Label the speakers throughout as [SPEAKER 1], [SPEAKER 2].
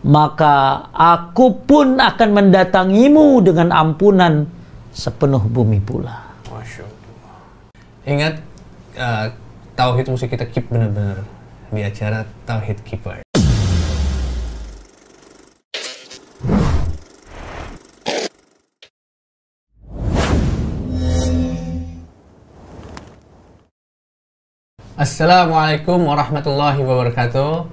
[SPEAKER 1] maka aku pun akan mendatangimu dengan ampunan sepenuh bumi pula.
[SPEAKER 2] Masya Allah. Ingat uh, tauhid musik kita keep benar-benar di acara Tauhid Keeper. Assalamualaikum warahmatullahi wabarakatuh.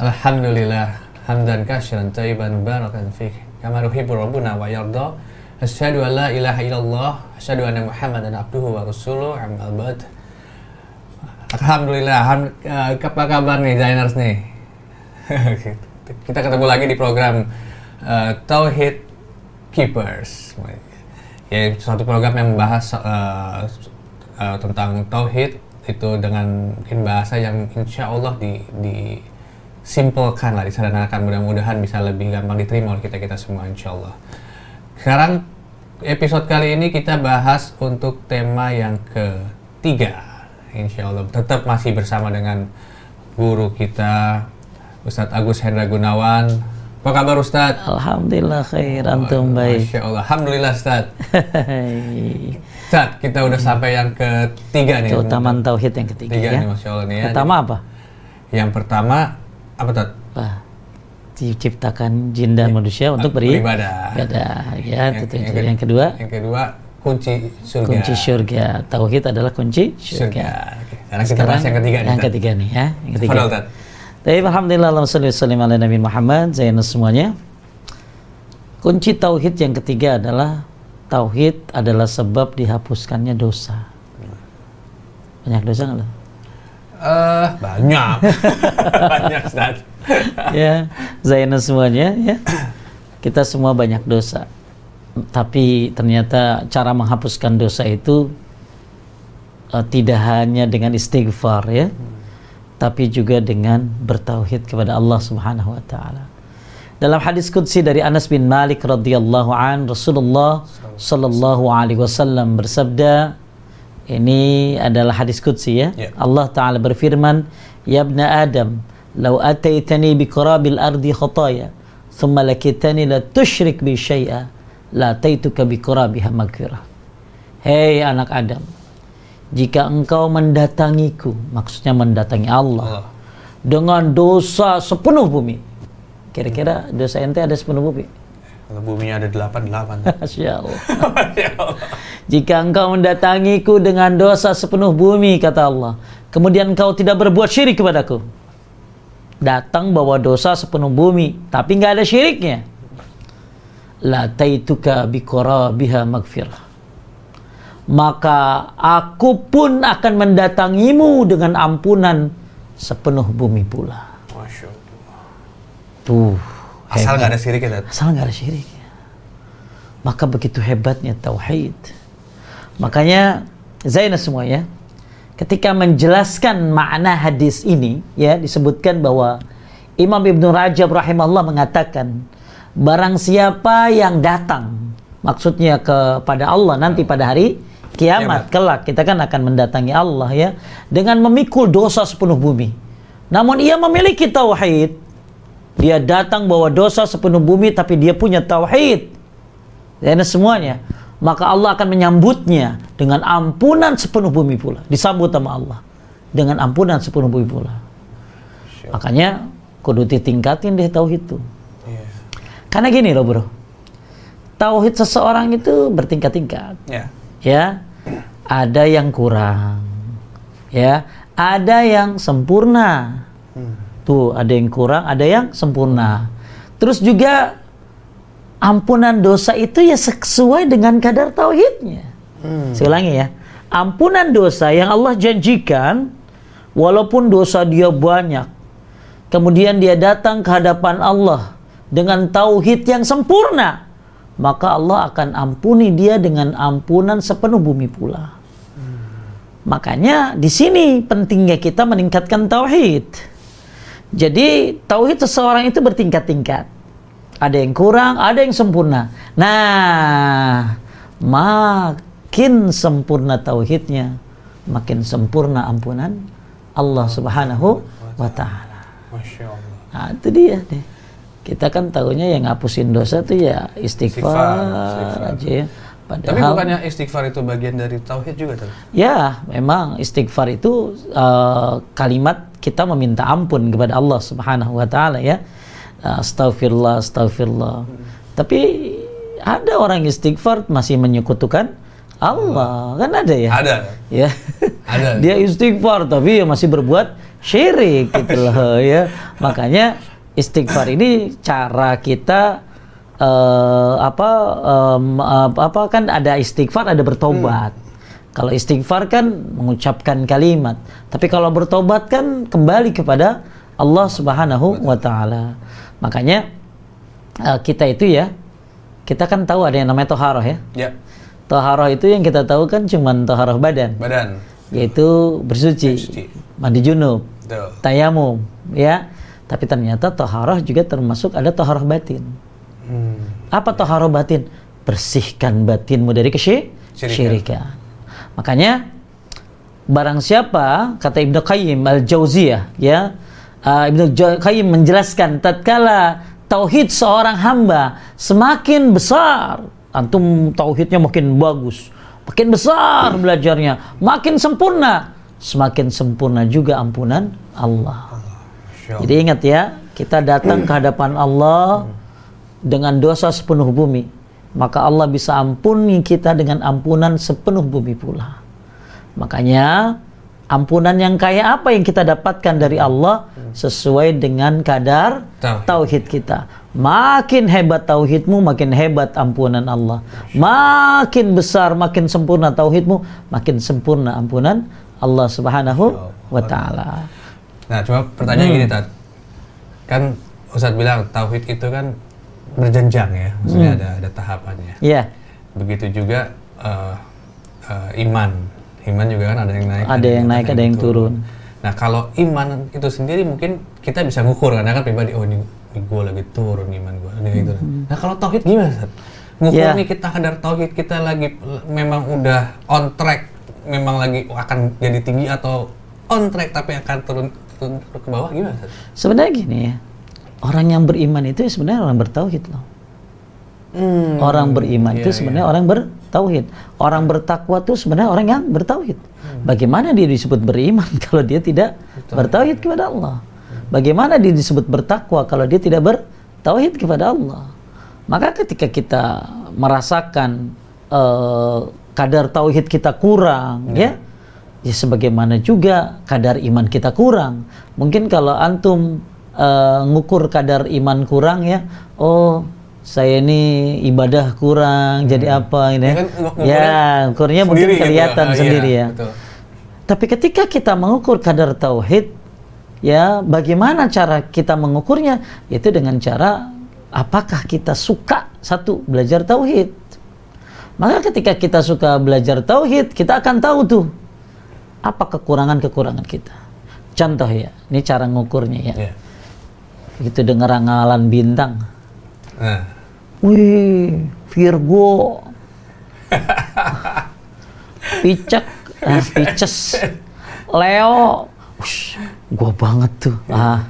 [SPEAKER 2] Alhamdulillah. Hamdan kasyiran tayyiban mubarakan fih. Kama nuhibbu rabbuna wa yarda. Asyhadu an la ilaha illallah, asyhadu anna Muhammadan abduhu wa rasuluh. Amma ba'd. Alhamdulillah. Ham, uh, apa kabar nih Zainers nih? Kita ketemu lagi di program uh, Tauhid Keepers. Ya, suatu program yang membahas uh, uh, tentang tauhid itu dengan mungkin bahasa yang insya Allah di, disimpulkan lah, disederhanakan mudah-mudahan bisa lebih gampang diterima oleh kita kita semua insya Allah. Sekarang episode kali ini kita bahas untuk tema yang ketiga, insya Allah tetap masih bersama dengan guru kita Ustadz Agus Hendra Gunawan. Apa kabar Ustadz?
[SPEAKER 1] Alhamdulillah khair antum baik.
[SPEAKER 2] Masya Allah, Alhamdulillah Ustadz. Ustadz, kita udah sampai yang ketiga nih.
[SPEAKER 1] Keutamaan tauhid yang ketiga
[SPEAKER 2] Tiga
[SPEAKER 1] ya.
[SPEAKER 2] nih, Masya Allah nih ya.
[SPEAKER 1] Pertama apa?
[SPEAKER 2] Yang pertama, apa Ustadz?
[SPEAKER 1] Wah, diciptakan jin dan manusia untuk beri
[SPEAKER 2] Beribadah.
[SPEAKER 1] ibadah ya
[SPEAKER 2] Yang-
[SPEAKER 1] itu
[SPEAKER 2] yang
[SPEAKER 1] yang, yang kedua
[SPEAKER 2] Yang kedua, kunci surga.
[SPEAKER 1] kunci surga tauhid adalah kunci
[SPEAKER 2] Surga.
[SPEAKER 1] surga.
[SPEAKER 2] Sekarang kita bahas yang ketiga nih.
[SPEAKER 1] yang ketiga nih ya yang ketiga
[SPEAKER 2] Fadal.
[SPEAKER 1] Tapi alhamdulillah Allahumma salli ala Nabi Muhammad Zainus semuanya Kunci tauhid yang ketiga adalah Tauhid adalah sebab dihapuskannya dosa Banyak dosa nggak?
[SPEAKER 2] Eh, banyak. banyak, Ustadz.
[SPEAKER 1] ya Zainus semuanya ya Kita semua banyak dosa Tapi ternyata cara menghapuskan dosa itu eh, Tidak hanya dengan istighfar ya Tapi juga dengan bertauhid kepada Allah subhanahu wa ta'ala dalam hadis qudsi dari Anas bin Malik radhiyallahu an Rasulullah sallallahu alaihi wasallam bersabda ini adalah hadis qudsi ya.
[SPEAKER 2] Ya.
[SPEAKER 1] Allah taala berfirman, "Ya ibna Adam, law ataitani bi qarabil ardi khataya, thumma lakitani la tusyrik bi syai'a, la ataituka bi qarabiha maghfirah." Hei anak Adam, jika engkau mendatangiku, maksudnya mendatangi Allah,
[SPEAKER 2] Allah.
[SPEAKER 1] dengan dosa sepenuh bumi. Kira-kira dosa ente ada sepenuh bumi?
[SPEAKER 2] Kalau buminya ada delapan, delapan.
[SPEAKER 1] Masya Allah. Jika engkau mendatangiku dengan dosa sepenuh bumi, kata Allah, kemudian engkau tidak berbuat syirik kepadaku. Datang bawa dosa sepenuh bumi, tapi nggak ada syiriknya. La taituka biqarabiha magfirah. Maka aku pun akan mendatangimu dengan ampunan sepenuh bumi pula.
[SPEAKER 2] Masya Allah.
[SPEAKER 1] Tuh.
[SPEAKER 2] Asal nggak ada sirik ya?
[SPEAKER 1] Asal nggak ada syirik. Maka begitu hebatnya tauhid. Makanya Zainah semuanya ketika menjelaskan makna hadis ini ya disebutkan bahwa Imam Ibnu Rajab rahimahullah mengatakan barang siapa yang datang maksudnya kepada Allah nanti pada hari kiamat
[SPEAKER 2] Kiamat.
[SPEAKER 1] kelak kita kan akan mendatangi Allah ya dengan memikul dosa sepenuh bumi. Namun ia memiliki tauhid dia datang bawa dosa sepenuh bumi tapi dia punya tauhid. Dan semuanya. Maka Allah akan menyambutnya dengan ampunan sepenuh bumi pula. Disambut sama Allah. Dengan ampunan sepenuh bumi pula. Makanya kudu ditingkatin deh tauhid itu.
[SPEAKER 2] Iya.
[SPEAKER 1] Karena gini loh bro. Tauhid seseorang itu bertingkat-tingkat.
[SPEAKER 2] Ya.
[SPEAKER 1] Ya. Ada yang kurang. Ya. Ada yang sempurna. Tuh, ada yang kurang, ada yang sempurna. Terus juga ampunan dosa itu ya sesuai dengan kadar tauhidnya. Saya ulangi ya. Ampunan dosa yang Allah janjikan walaupun dosa dia banyak. Kemudian dia datang ke hadapan Allah dengan tauhid yang sempurna, maka Allah akan ampuni dia dengan ampunan sepenuh bumi pula. Makanya di sini pentingnya kita meningkatkan tauhid. Jadi tauhid seseorang itu bertingkat-tingkat. Ada yang kurang, ada yang sempurna. Nah, makin sempurna tauhidnya, makin sempurna ampunan Allah Subhanahu wa taala. Nah, itu dia deh. kita kan tahunya yang ngapusin dosa tuh ya istighfar,
[SPEAKER 2] Istighfar,
[SPEAKER 1] aja ya.
[SPEAKER 2] Tapi
[SPEAKER 1] Padahal
[SPEAKER 2] bukannya istighfar itu bagian dari tauhid juga tuh?
[SPEAKER 1] ya memang istighfar itu eh, kalimat kita meminta ampun kepada Allah Subhanahu wa taala ya. Eh, Astagfirullah, astagfirullah. Tapi ada orang istighfar masih menyekutukan Allah, kan ada ya?
[SPEAKER 2] Ada.
[SPEAKER 1] Ya.
[SPEAKER 2] Ada.
[SPEAKER 1] Dia istighfar tapi ya masih berbuat syirik gitu loh ya. Makanya istighfar ini cara kita eh, apa em, apa apa kan ada istighfar ada bertobat. Kalau istighfar kan mengucapkan kalimat, tapi kalau bertobat kan kembali kepada Allah Subhanahu wa taala. Makanya eh, kita itu ya kita kan tahu ada yang namanya toharoh ya.
[SPEAKER 2] Ya,
[SPEAKER 1] Toharoh itu yang kita tahu kan cuman toharoh badan
[SPEAKER 2] badan.
[SPEAKER 1] yaitu bersuci,
[SPEAKER 2] Bersuci.
[SPEAKER 1] mandi junub,
[SPEAKER 2] Tuh.
[SPEAKER 1] tayamum, ya. Tapi ternyata toharoh juga termasuk ada toharoh batin.
[SPEAKER 2] Hmm.
[SPEAKER 1] Apa toharoh batin? Bersihkan batinmu dari
[SPEAKER 2] Syirikan.
[SPEAKER 1] kesyirikan. Makanya barang siapa kata Ibnu Qayyim al-Jauziyah ya uh, Ibnu Qayyim menjelaskan tatkala tauhid seorang hamba semakin besar antum tauhidnya makin bagus makin besar belajarnya makin sempurna semakin sempurna juga ampunan Allah. jadi ingat ya kita datang ke hadapan Allah dengan dosa sepenuh bumi maka Allah bisa ampuni kita dengan ampunan sepenuh bumi pula Makanya ampunan yang kayak apa yang kita dapatkan dari Allah sesuai dengan kadar
[SPEAKER 2] Tauhid.
[SPEAKER 1] tauhid kita. Makin hebat tauhidmu, makin hebat ampunan Allah. Makin besar, makin sempurna tauhidmu, makin sempurna ampunan Allah Subhanahu wa taala.
[SPEAKER 2] Nah, cuma pertanyaan
[SPEAKER 1] Hmm.
[SPEAKER 2] gini, Tat. Kan Ustadz bilang tauhid itu kan berjenjang ya, maksudnya
[SPEAKER 1] Hmm.
[SPEAKER 2] ada ada tahapannya.
[SPEAKER 1] Ya,
[SPEAKER 2] Begitu juga eh, eh, iman. Iman juga kan ada yang naik,
[SPEAKER 1] Ada yang naik, ada yang turun.
[SPEAKER 2] Nah, kalau iman itu sendiri mungkin kita bisa ngukur karena kan pribadi oh ini, ini gue lagi turun iman gue gitu. Nah, kalau tauhid gimana, Ustadz? Ngukur
[SPEAKER 1] Hmm. Ya.
[SPEAKER 2] nih kita kadar tauhid kita lagi memang udah on track, memang lagi akan jadi tinggi atau on track tapi akan turun, turun ke bawah gimana, Ustadz?
[SPEAKER 1] sebenarnya gini ya. Orang yang beriman itu sebenarnya orang bertauhid loh.
[SPEAKER 2] Hmm,
[SPEAKER 1] Orang beriman
[SPEAKER 2] iya,
[SPEAKER 1] itu sebenarnya orang bertauhid. Orang bertakwa itu sebenarnya orang yang bertauhid. Bagaimana dia disebut beriman kalau dia tidak bertauhid kepada Allah? Bagaimana dia disebut bertakwa kalau dia tidak bertauhid kepada Allah? Maka ketika kita merasakan eh, kadar tauhid kita kurang, ya, ya sebagaimana juga kadar iman kita kurang. Mungkin kalau antum eh, ngukur kadar iman kurang ya, oh saya ini ibadah kurang, jadi apa ini?
[SPEAKER 2] Ya
[SPEAKER 1] Ya,
[SPEAKER 2] kan,
[SPEAKER 1] ya ukurnya mungkin
[SPEAKER 2] sendiri gitu.
[SPEAKER 1] kelihatan
[SPEAKER 2] Ah, iya,
[SPEAKER 1] sendiri ya.
[SPEAKER 2] betul.
[SPEAKER 1] Tapi ketika kita mengukur kadar tauhid, ya bagaimana cara kita mengukurnya? Itu dengan cara apakah kita suka satu belajar tauhid. Maka ketika kita suka belajar tauhid, kita akan tahu tuh apa kekurangan-kekurangan kita. Contoh ya, ini cara ngukurnya ya.
[SPEAKER 2] Iya.
[SPEAKER 1] Begitu dengar ramalan bintang,
[SPEAKER 2] Nah,
[SPEAKER 1] wih Virgo, Picek, ah, Pices, Leo, Wush, gua banget tuh. Ah,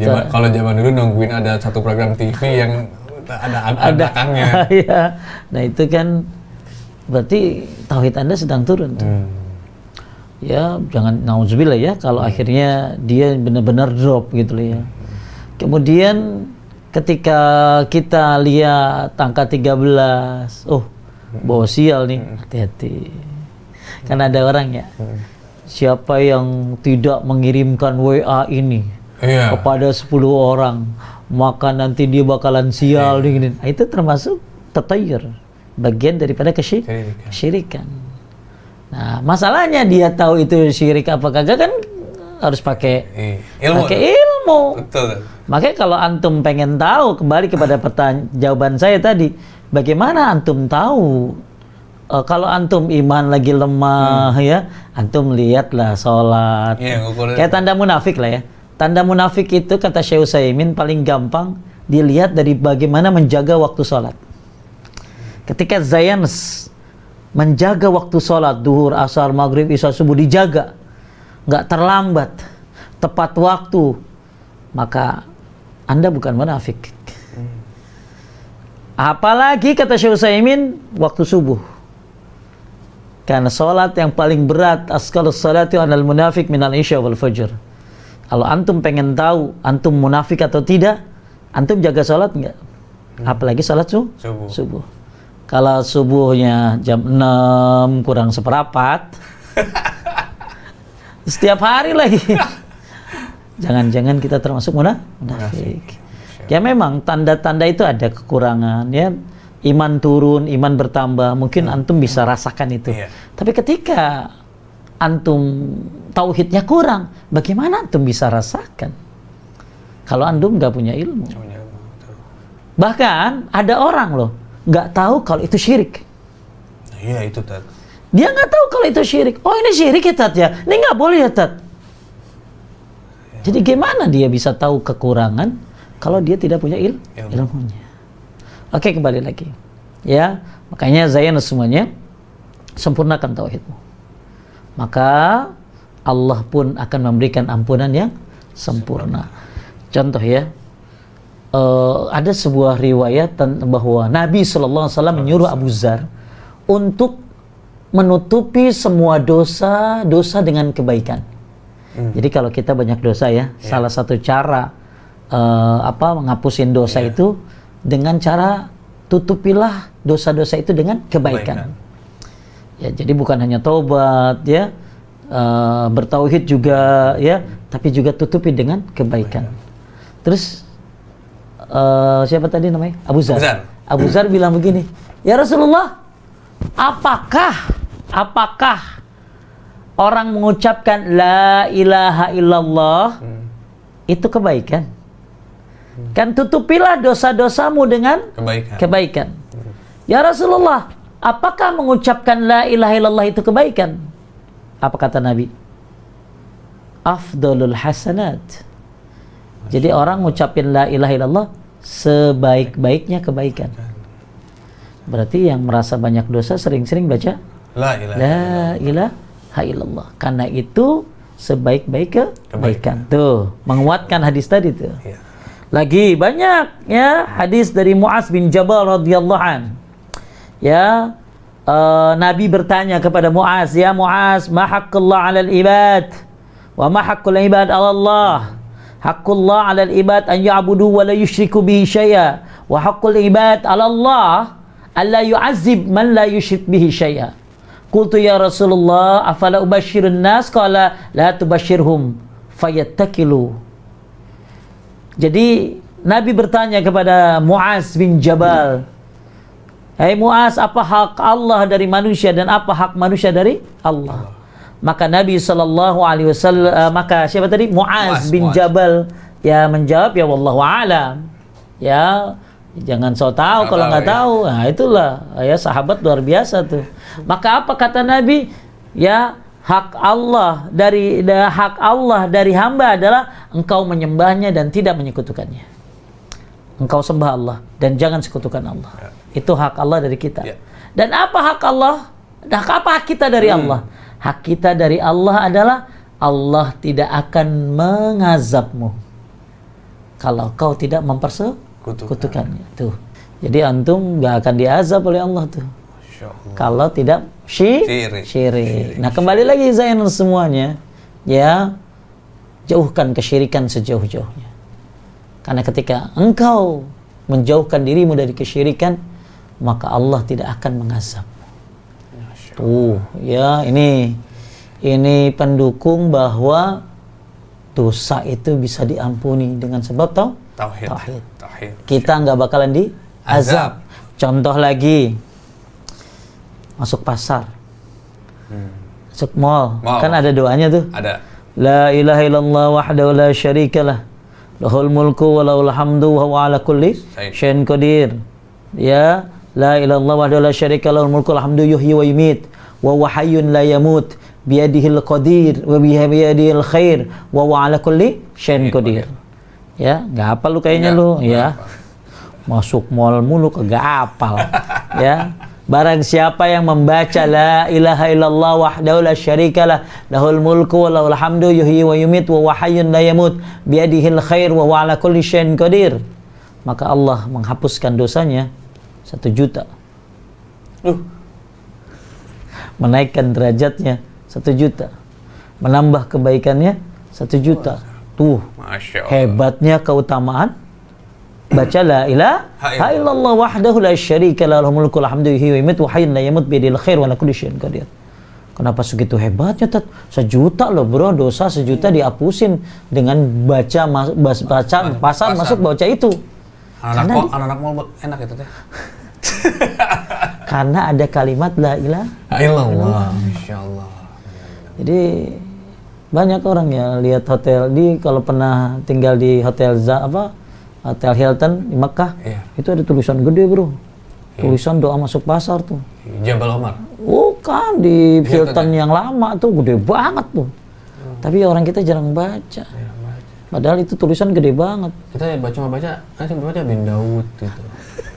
[SPEAKER 2] zaman- kalau zaman dulu nungguin ada satu program TV yang ada ada,
[SPEAKER 1] ada
[SPEAKER 2] belakangnya.
[SPEAKER 1] Iya. Nah itu kan berarti tauhid anda sedang turun. tuh.
[SPEAKER 2] Hmm.
[SPEAKER 1] Ya jangan nauzubillah ya kalau akhirnya dia benar-benar drop gitu loh ya. Kemudian ketika kita lihat angka 13, oh bawa sial nih, hati-hati. Kan ada orang ya. Siapa yang tidak mengirimkan WA ini
[SPEAKER 2] Iya.
[SPEAKER 1] kepada 10 orang maka nanti dia bakalan sial nih gini. Nah, itu termasuk tatayur bagian daripada kesyi-
[SPEAKER 2] Kesyirikan.
[SPEAKER 1] kesyirikan nah masalahnya dia tahu itu syirik apa kagak kan harus pakai
[SPEAKER 2] Iya. Ilmu.
[SPEAKER 1] pakai ilmu
[SPEAKER 2] Betul.
[SPEAKER 1] makanya kalau antum pengen tahu kembali kepada pertanyaan jawaban saya tadi bagaimana antum tahu? Eh, kalau antum iman lagi lemah ya antum lihatlah sholat.
[SPEAKER 2] Ngukur-
[SPEAKER 1] kayak tanda munafik lah ya. Tanda munafik itu kata Syekh Utsaimin paling gampang dilihat dari bagaimana menjaga waktu sholat. Ketika Zayans menjaga waktu sholat duhur, asar, maghrib, isya, subuh dijaga. Nggak terlambat. Tepat waktu maka anda bukan munafik Apalagi kata Syekh Utsaimin waktu subuh. Karena sholat yang paling berat askalus salati anal munafik minal isya wal fajr. Kalau antum pengen tahu antum munafik atau tidak, antum jaga sholat enggak? Apalagi sholat su-
[SPEAKER 2] Subuh.
[SPEAKER 1] subuh. Kalau subuhnya jam 6 kurang seperempat, setiap hari lagi. Jangan-jangan kita termasuk muna- munafik. Ya memang tanda-tanda itu ada kekurangan ya. Iman turun, iman bertambah. Mungkin antum bisa rasakan itu.
[SPEAKER 2] Iya.
[SPEAKER 1] Tapi ketika antum tauhidnya kurang, bagaimana antum bisa rasakan? Kalau antum nggak punya ilmu. Bahkan ada orang loh nggak tahu kalau itu syirik.
[SPEAKER 2] Iya itu Tat.
[SPEAKER 1] Dia nggak tahu kalau itu syirik. Oh ini syirik ya Tat ya. Ini nggak boleh ya Tat. Jadi gimana dia bisa tahu kekurangan kalau dia tidak punya il
[SPEAKER 2] Ilmu.
[SPEAKER 1] ilmunya? Oke kembali lagi. Ya makanya Zayan semuanya sempurnakan tauhidmu. Maka Allah pun akan memberikan ampunan yang sempurna. Contoh ya, eh, ada sebuah riwayat bahwa Nabi Shallallahu Alaihi Wasallam menyuruh Abu Zar untuk menutupi semua dosa-dosa dengan kebaikan. Jadi kalau kita banyak dosa ya, salah satu cara eh, apa menghapusin dosa itu dengan cara tutupilah dosa-dosa itu dengan kebaikan. Ya, jadi bukan hanya taubat ya, eh, bertauhid juga ya, tapi juga tutupi dengan kebaikan. Terus eh, siapa tadi namanya? Abu Zar.
[SPEAKER 2] Abu Zar.
[SPEAKER 1] Abu Zar bilang begini, ya Rasulullah, apakah apakah orang mengucapkan la ilaha illallah itu kebaikan? Kan tutupilah dosa-dosamu dengan
[SPEAKER 2] Kebaikan.
[SPEAKER 1] kebaikan. Ya Rasulullah, apakah mengucapkan la ilaha illallah itu kebaikan? Apa kata Nabi? Afdalul hasanat. Jadi orang ngucapin la ilaha illallah sebaik-baiknya kebaikan. Berarti yang merasa banyak dosa sering-sering baca
[SPEAKER 2] La ilaha.
[SPEAKER 1] la ilaha illallah. Karena itu sebaik-baik kebaikan. Tuh, menguatkan hadis tadi tuh.
[SPEAKER 2] Iya.
[SPEAKER 1] Lagi banyak ya hadis dari Muaz bin Jabal radhiyallahu an. Ya, eh, Nabi bertanya kepada Muaz, "Ya Muaz, ma haqqullah 'alal ibad wa ma haqqul ibad 'ala Allah?" Haqqullah 'alal ibad an ya'budu wa la yusyriku bihi syai'a wa haqqul ibad 'ala Allah alla yu'azzib man la yusyrik bihi syai'a. Qultu ya Rasulullah, afala ubashirun nas? Qala la tubashirhum fayattakilu. Jadi Nabi bertanya kepada Muaz bin Jabal, Hai Muaz, apa hak Allah dari manusia dan apa hak manusia dari Allah? Maka Nabi Shallallahu Alaihi Wasallam, eh, maka siapa tadi? Muaz
[SPEAKER 2] Muaz,
[SPEAKER 1] bin
[SPEAKER 2] Muaz.
[SPEAKER 1] Jabal ya menjawab ya wallahu alam. Ya jangan so tahu kalau
[SPEAKER 2] tahu,
[SPEAKER 1] nggak
[SPEAKER 2] ya.
[SPEAKER 1] tahu. Nah itulah ya sahabat luar biasa tuh. Maka apa kata Nabi? Ya hak Allah dari da- hak Allah dari hamba adalah engkau menyembahnya dan tidak menyekutukannya. Engkau sembah Allah dan jangan sekutukan Allah. Itu hak Allah dari kita.
[SPEAKER 2] Ya.
[SPEAKER 1] Dan apa hak Allah? Dan apa hak kita dari Allah? Hak kita dari Allah adalah Allah tidak akan mengazabmu kalau kau tidak mempersekutukannya. Tuh. Jadi antum nggak akan diazab oleh Allah tuh
[SPEAKER 2] Allah.
[SPEAKER 1] kalau tidak syi-
[SPEAKER 2] Syirik.
[SPEAKER 1] syirik. Nah kembali lagi Zainal semuanya, ya jauhkan kesyirikan sejauh-jauhnya. Karena ketika engkau menjauhkan dirimu dari kesyirikan, maka Allah tidak akan mengazab. Tuh, ya ini ini pendukung bahwa dosa itu bisa diampuni dengan sebab tau
[SPEAKER 2] Tauhid.
[SPEAKER 1] Tauhid. Kita nggak bakalan di azab.
[SPEAKER 2] Azab.
[SPEAKER 1] Contoh lagi, masuk pasar, masuk mall,
[SPEAKER 2] Mall.
[SPEAKER 1] kan ada doanya tuh.
[SPEAKER 2] Ada.
[SPEAKER 1] La ilaha illallah wahdahu la syarikalah. Lahul mulku wa lahul hamdu wa huwa ala kulli
[SPEAKER 2] Baik.
[SPEAKER 1] syai'in qadir. Ya, la ilaha illallah wahdahu la syarikalah lahul mulku wal hamdu yuhyi wa yumit wa huwa hayyun la yamut biyadihil qadir wa biyadihil khair wa huwa ala kulli Syai'in qadir. Ya, nggak apa lu kayaknya
[SPEAKER 2] Nggak,
[SPEAKER 1] lu, ya. Masuk mall mulu kagak apal. ya. Barang siapa yang membaca la ilaha illallah wahdahu la syarikalah lahul mulku wa lahul hamdu yuhyi wa yumit wa huwa hayyun la yamut biyadihil khair wa ala kulli syai'in qadir. Maka Allah menghapuskan dosanya satu juta.
[SPEAKER 2] Uh,
[SPEAKER 1] Menaikkan derajatnya satu juta. Menambah kebaikannya satu juta. Tuh, hebatnya keutamaan baca la ilaha illallah wahdahu la syarika la lahul mulku hamdu wa yumiitu wa hayyun la yamut bi yadil khair wa la kulli syai'in qadir. Kenapa segitu hebatnya tat? Sejuta loh bro, dosa sejuta dihapusin dengan baca mas, bas- baca pasar
[SPEAKER 2] pasar.
[SPEAKER 1] masuk baca itu.
[SPEAKER 2] Anak-anak
[SPEAKER 1] di-
[SPEAKER 2] anak-anak enak itu teh.
[SPEAKER 1] Karena ada kalimat la ilaha.
[SPEAKER 2] Illallah. Masya Allah.
[SPEAKER 1] Jadi banyak orang ya lihat hotel di kalau pernah tinggal di hotel za, apa hotel Hilton di Mekah
[SPEAKER 2] Iya.
[SPEAKER 1] itu ada tulisan gede bro tulisan doa masuk pasar tuh
[SPEAKER 2] Jabal Omar.
[SPEAKER 1] bukan di
[SPEAKER 2] Hilton
[SPEAKER 1] Hilton yang lama tuh gede banget tuh tapi orang kita jarang baca
[SPEAKER 2] baca.
[SPEAKER 1] padahal itu tulisan gede banget
[SPEAKER 2] Kita baca cuma baca, kan cuma baca bin Daud gitu.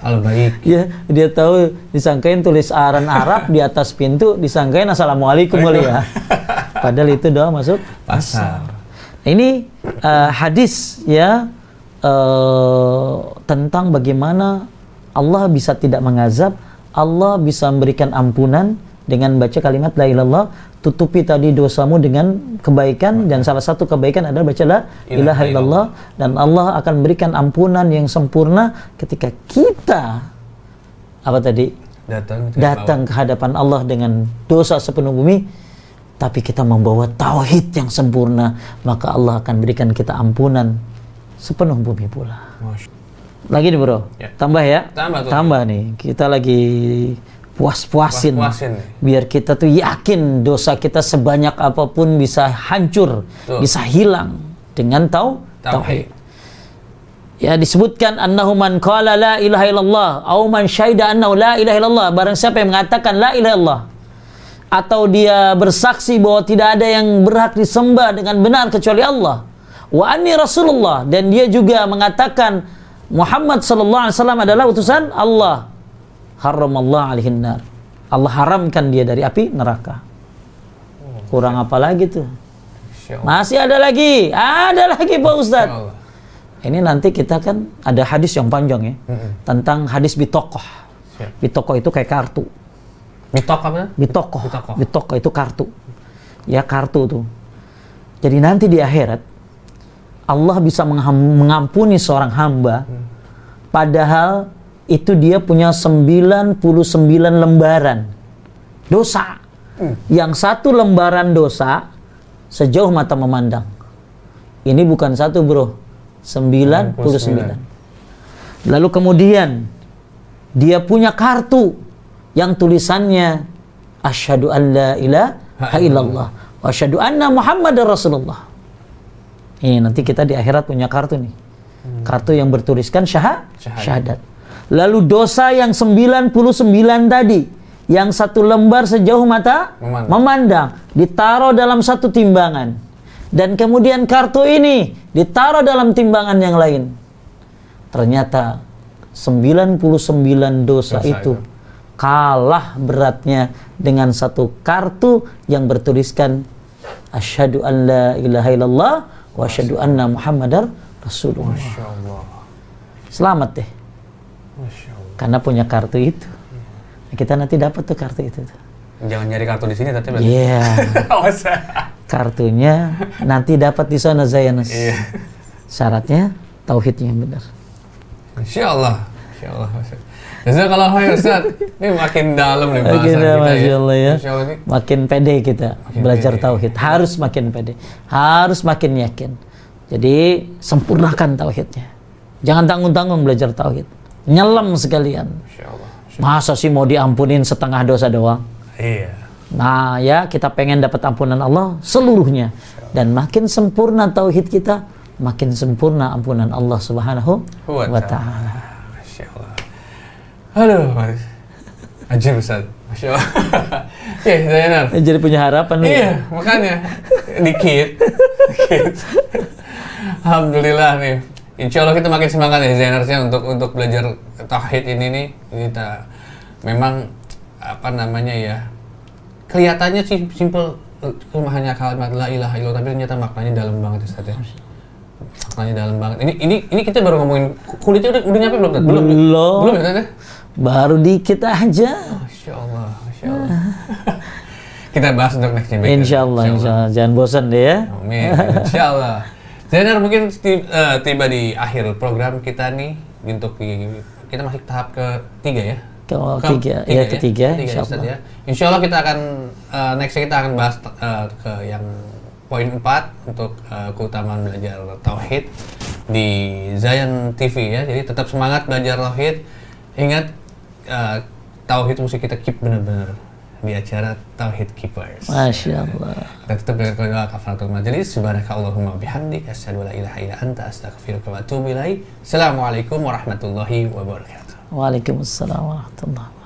[SPEAKER 2] Al baik.
[SPEAKER 1] ya dia tahu disangkain tulis aran Arab di atas pintu disangkain assalamualaikum kali ya padahal itu doa masuk
[SPEAKER 2] Pasar.
[SPEAKER 1] Ini eh, hadis ya eh, tentang bagaimana Allah bisa tidak mengazab, Allah bisa memberikan ampunan dengan baca kalimat la ilallah, tutupi tadi dosamu dengan kebaikan dan salah satu kebaikan adalah baca la ilaha illallah. dan Allah akan memberikan ampunan yang sempurna ketika kita apa tadi?
[SPEAKER 2] Datang
[SPEAKER 1] datang ke hadapan Allah dengan dosa sepenuh bumi, tapi kita membawa tauhid yang sempurna, maka Allah akan berikan kita ampunan sepenuh bumi pula. Lagi nih bro,
[SPEAKER 2] Ya.
[SPEAKER 1] tambah ya,
[SPEAKER 2] Tambah tuh.
[SPEAKER 1] tambah nih. Kita lagi puas-puasin,
[SPEAKER 2] nih.
[SPEAKER 1] biar kita tuh yakin dosa kita sebanyak apa pun bisa hancur,
[SPEAKER 2] Tuh.
[SPEAKER 1] bisa hilang dengan tau
[SPEAKER 2] Tauhid.
[SPEAKER 1] tauhid. Ya disebutkan annahu man qala la ilaha illallah au man syahida annahu la ilaha illallah barang siapa yang mengatakan la ilaha illallah atau dia bersaksi bahwa tidak ada yang berhak disembah dengan benar kecuali Allah. Wa anni rasulullah. Dan dia juga mengatakan Muhammad sallallahu alaihi wasallam adalah utusan Allah. Haramallahu alaihin nar. Allah haramkan dia dari api neraka. Kurang apa lagi tuh?
[SPEAKER 2] Allah.
[SPEAKER 1] masih ada lagi. Ada lagi Pak
[SPEAKER 2] Allah.
[SPEAKER 1] ini nanti kita kan ada hadis yang panjang ya tentang hadis bitokoh. Bitokoh itu kayak kartu.
[SPEAKER 2] Mitok apa?
[SPEAKER 1] Bitokoh.
[SPEAKER 2] Bitokoh.
[SPEAKER 1] Bitokoh itu kartu. Ya kartu tuh. Jadi nanti di akhirat Allah bisa mengampuni seorang hamba padahal itu dia punya 99 lembaran dosa. Yang satu lembaran dosa sejauh mata memandang. Ini bukan satu, Bro. 99. Lalu kemudian dia punya kartu yang tulisannya asyhadu an la ilaha illallah wa asyhadu anna muhammadar rasulullah. Ini nanti kita di akhirat punya kartu nih. Kartu yang bertuliskan syah
[SPEAKER 2] Syahadat.
[SPEAKER 1] syahadat. Lalu dosa yang 99 tadi yang satu lembar sejauh mata
[SPEAKER 2] Memandang.
[SPEAKER 1] memandang ditaruh dalam satu timbangan. Dan kemudian kartu ini ditaruh dalam timbangan yang lain. Ternyata 99 dosa,
[SPEAKER 2] Dosa
[SPEAKER 1] itu
[SPEAKER 2] itu.
[SPEAKER 1] Kalah beratnya dengan satu kartu yang bertuliskan asyhadu an la ilaha illallah wa asyhadu anna muhammadar rasulullah.
[SPEAKER 2] Masya Allah.
[SPEAKER 1] Selamat deh
[SPEAKER 2] Masya Allah.
[SPEAKER 1] karena punya kartu itu. Kita nanti dapat tuh kartu itu. tuh.
[SPEAKER 2] Jangan nyari kartu di sini tapi.
[SPEAKER 1] Iya.
[SPEAKER 2] Awas.
[SPEAKER 1] kartunya nanti dapat di sana Zayanus.
[SPEAKER 2] Iya.
[SPEAKER 1] Syaratnya tauhidnya yang benar.
[SPEAKER 2] Insya Allah. Insya Allah. Masya Allah. Jazakallah khair Ustaz. Ini makin dalam nih bahasan
[SPEAKER 1] Makin,
[SPEAKER 2] kita
[SPEAKER 1] Masya
[SPEAKER 2] ya.
[SPEAKER 1] Allah ya.
[SPEAKER 2] Masya Allah ini.
[SPEAKER 1] Makin pede kita belajar
[SPEAKER 2] pede.
[SPEAKER 1] tauhid. Harus makin pede. Harus makin yakin. Jadi sempurnakan tauhidnya. Jangan tanggung-tanggung belajar tauhid. Nyelam sekalian.
[SPEAKER 2] Masya Allah.
[SPEAKER 1] Masa sih mau diampunin setengah dosa doang?
[SPEAKER 2] Iya.
[SPEAKER 1] Nah, ya kita pengen dapat ampunan Allah seluruhnya. Dan makin sempurna tauhid kita, makin sempurna ampunan Allah Subhanahu
[SPEAKER 2] wa
[SPEAKER 1] taala.
[SPEAKER 2] Aduh. Mas. Ajib Ustaz. Masya Allah. Iya, Zainal.
[SPEAKER 1] Eh, Jadi punya harapan nih.
[SPEAKER 2] Iya, makanya dikit, dikit. Alhamdulillah nih. Insya Allah kita makin semangat ya Zainersnya untuk untuk belajar tauhid ini nih. Kita memang apa namanya ya kelihatannya sih simple cuma hanya kalimat la ilaha illallah tapi ternyata maknanya dalam banget Ustaz ya. Maknanya dalam banget. Ini ini ini kita baru ngomongin kulitnya udah udah nyampe belum? Belum.
[SPEAKER 1] Belum.
[SPEAKER 2] Belum ya ya?
[SPEAKER 1] Baru dikit aja.
[SPEAKER 2] Masya Allah, Masya Allah. kita bahas untuk next week.
[SPEAKER 1] Insya Allah, insya Allah. Jangan bosan deh ya.
[SPEAKER 2] Amin. Insya Allah. Zainar mungkin eh, tiba di akhir program kita nih untuk kita masih tahap ketiga ya.
[SPEAKER 1] Ketiga, ya, ketiga, insya
[SPEAKER 2] Ustaz,
[SPEAKER 1] Allah.
[SPEAKER 2] ya. Insya Allah kita akan eh, next kita akan bahas eh, ke yang poin 4 untuk eh, keutamaan belajar tauhid di Zion TV ya. Jadi tetap semangat belajar tauhid. Ingat eh, tauhid mesti kita keep benar-benar di acara Tauhid Keepers.
[SPEAKER 1] Masya Allah.
[SPEAKER 2] Kita tutup dengan doa kafaratul majelis. Subhanakallahumma bihamdik asyhadu an la ilaha illa anta astaghfiruka wa atubu. Assalamualaikum warahmatullahi wabarakatuh.
[SPEAKER 1] Waalaikumsalam warahmatullahi wabarakatuh.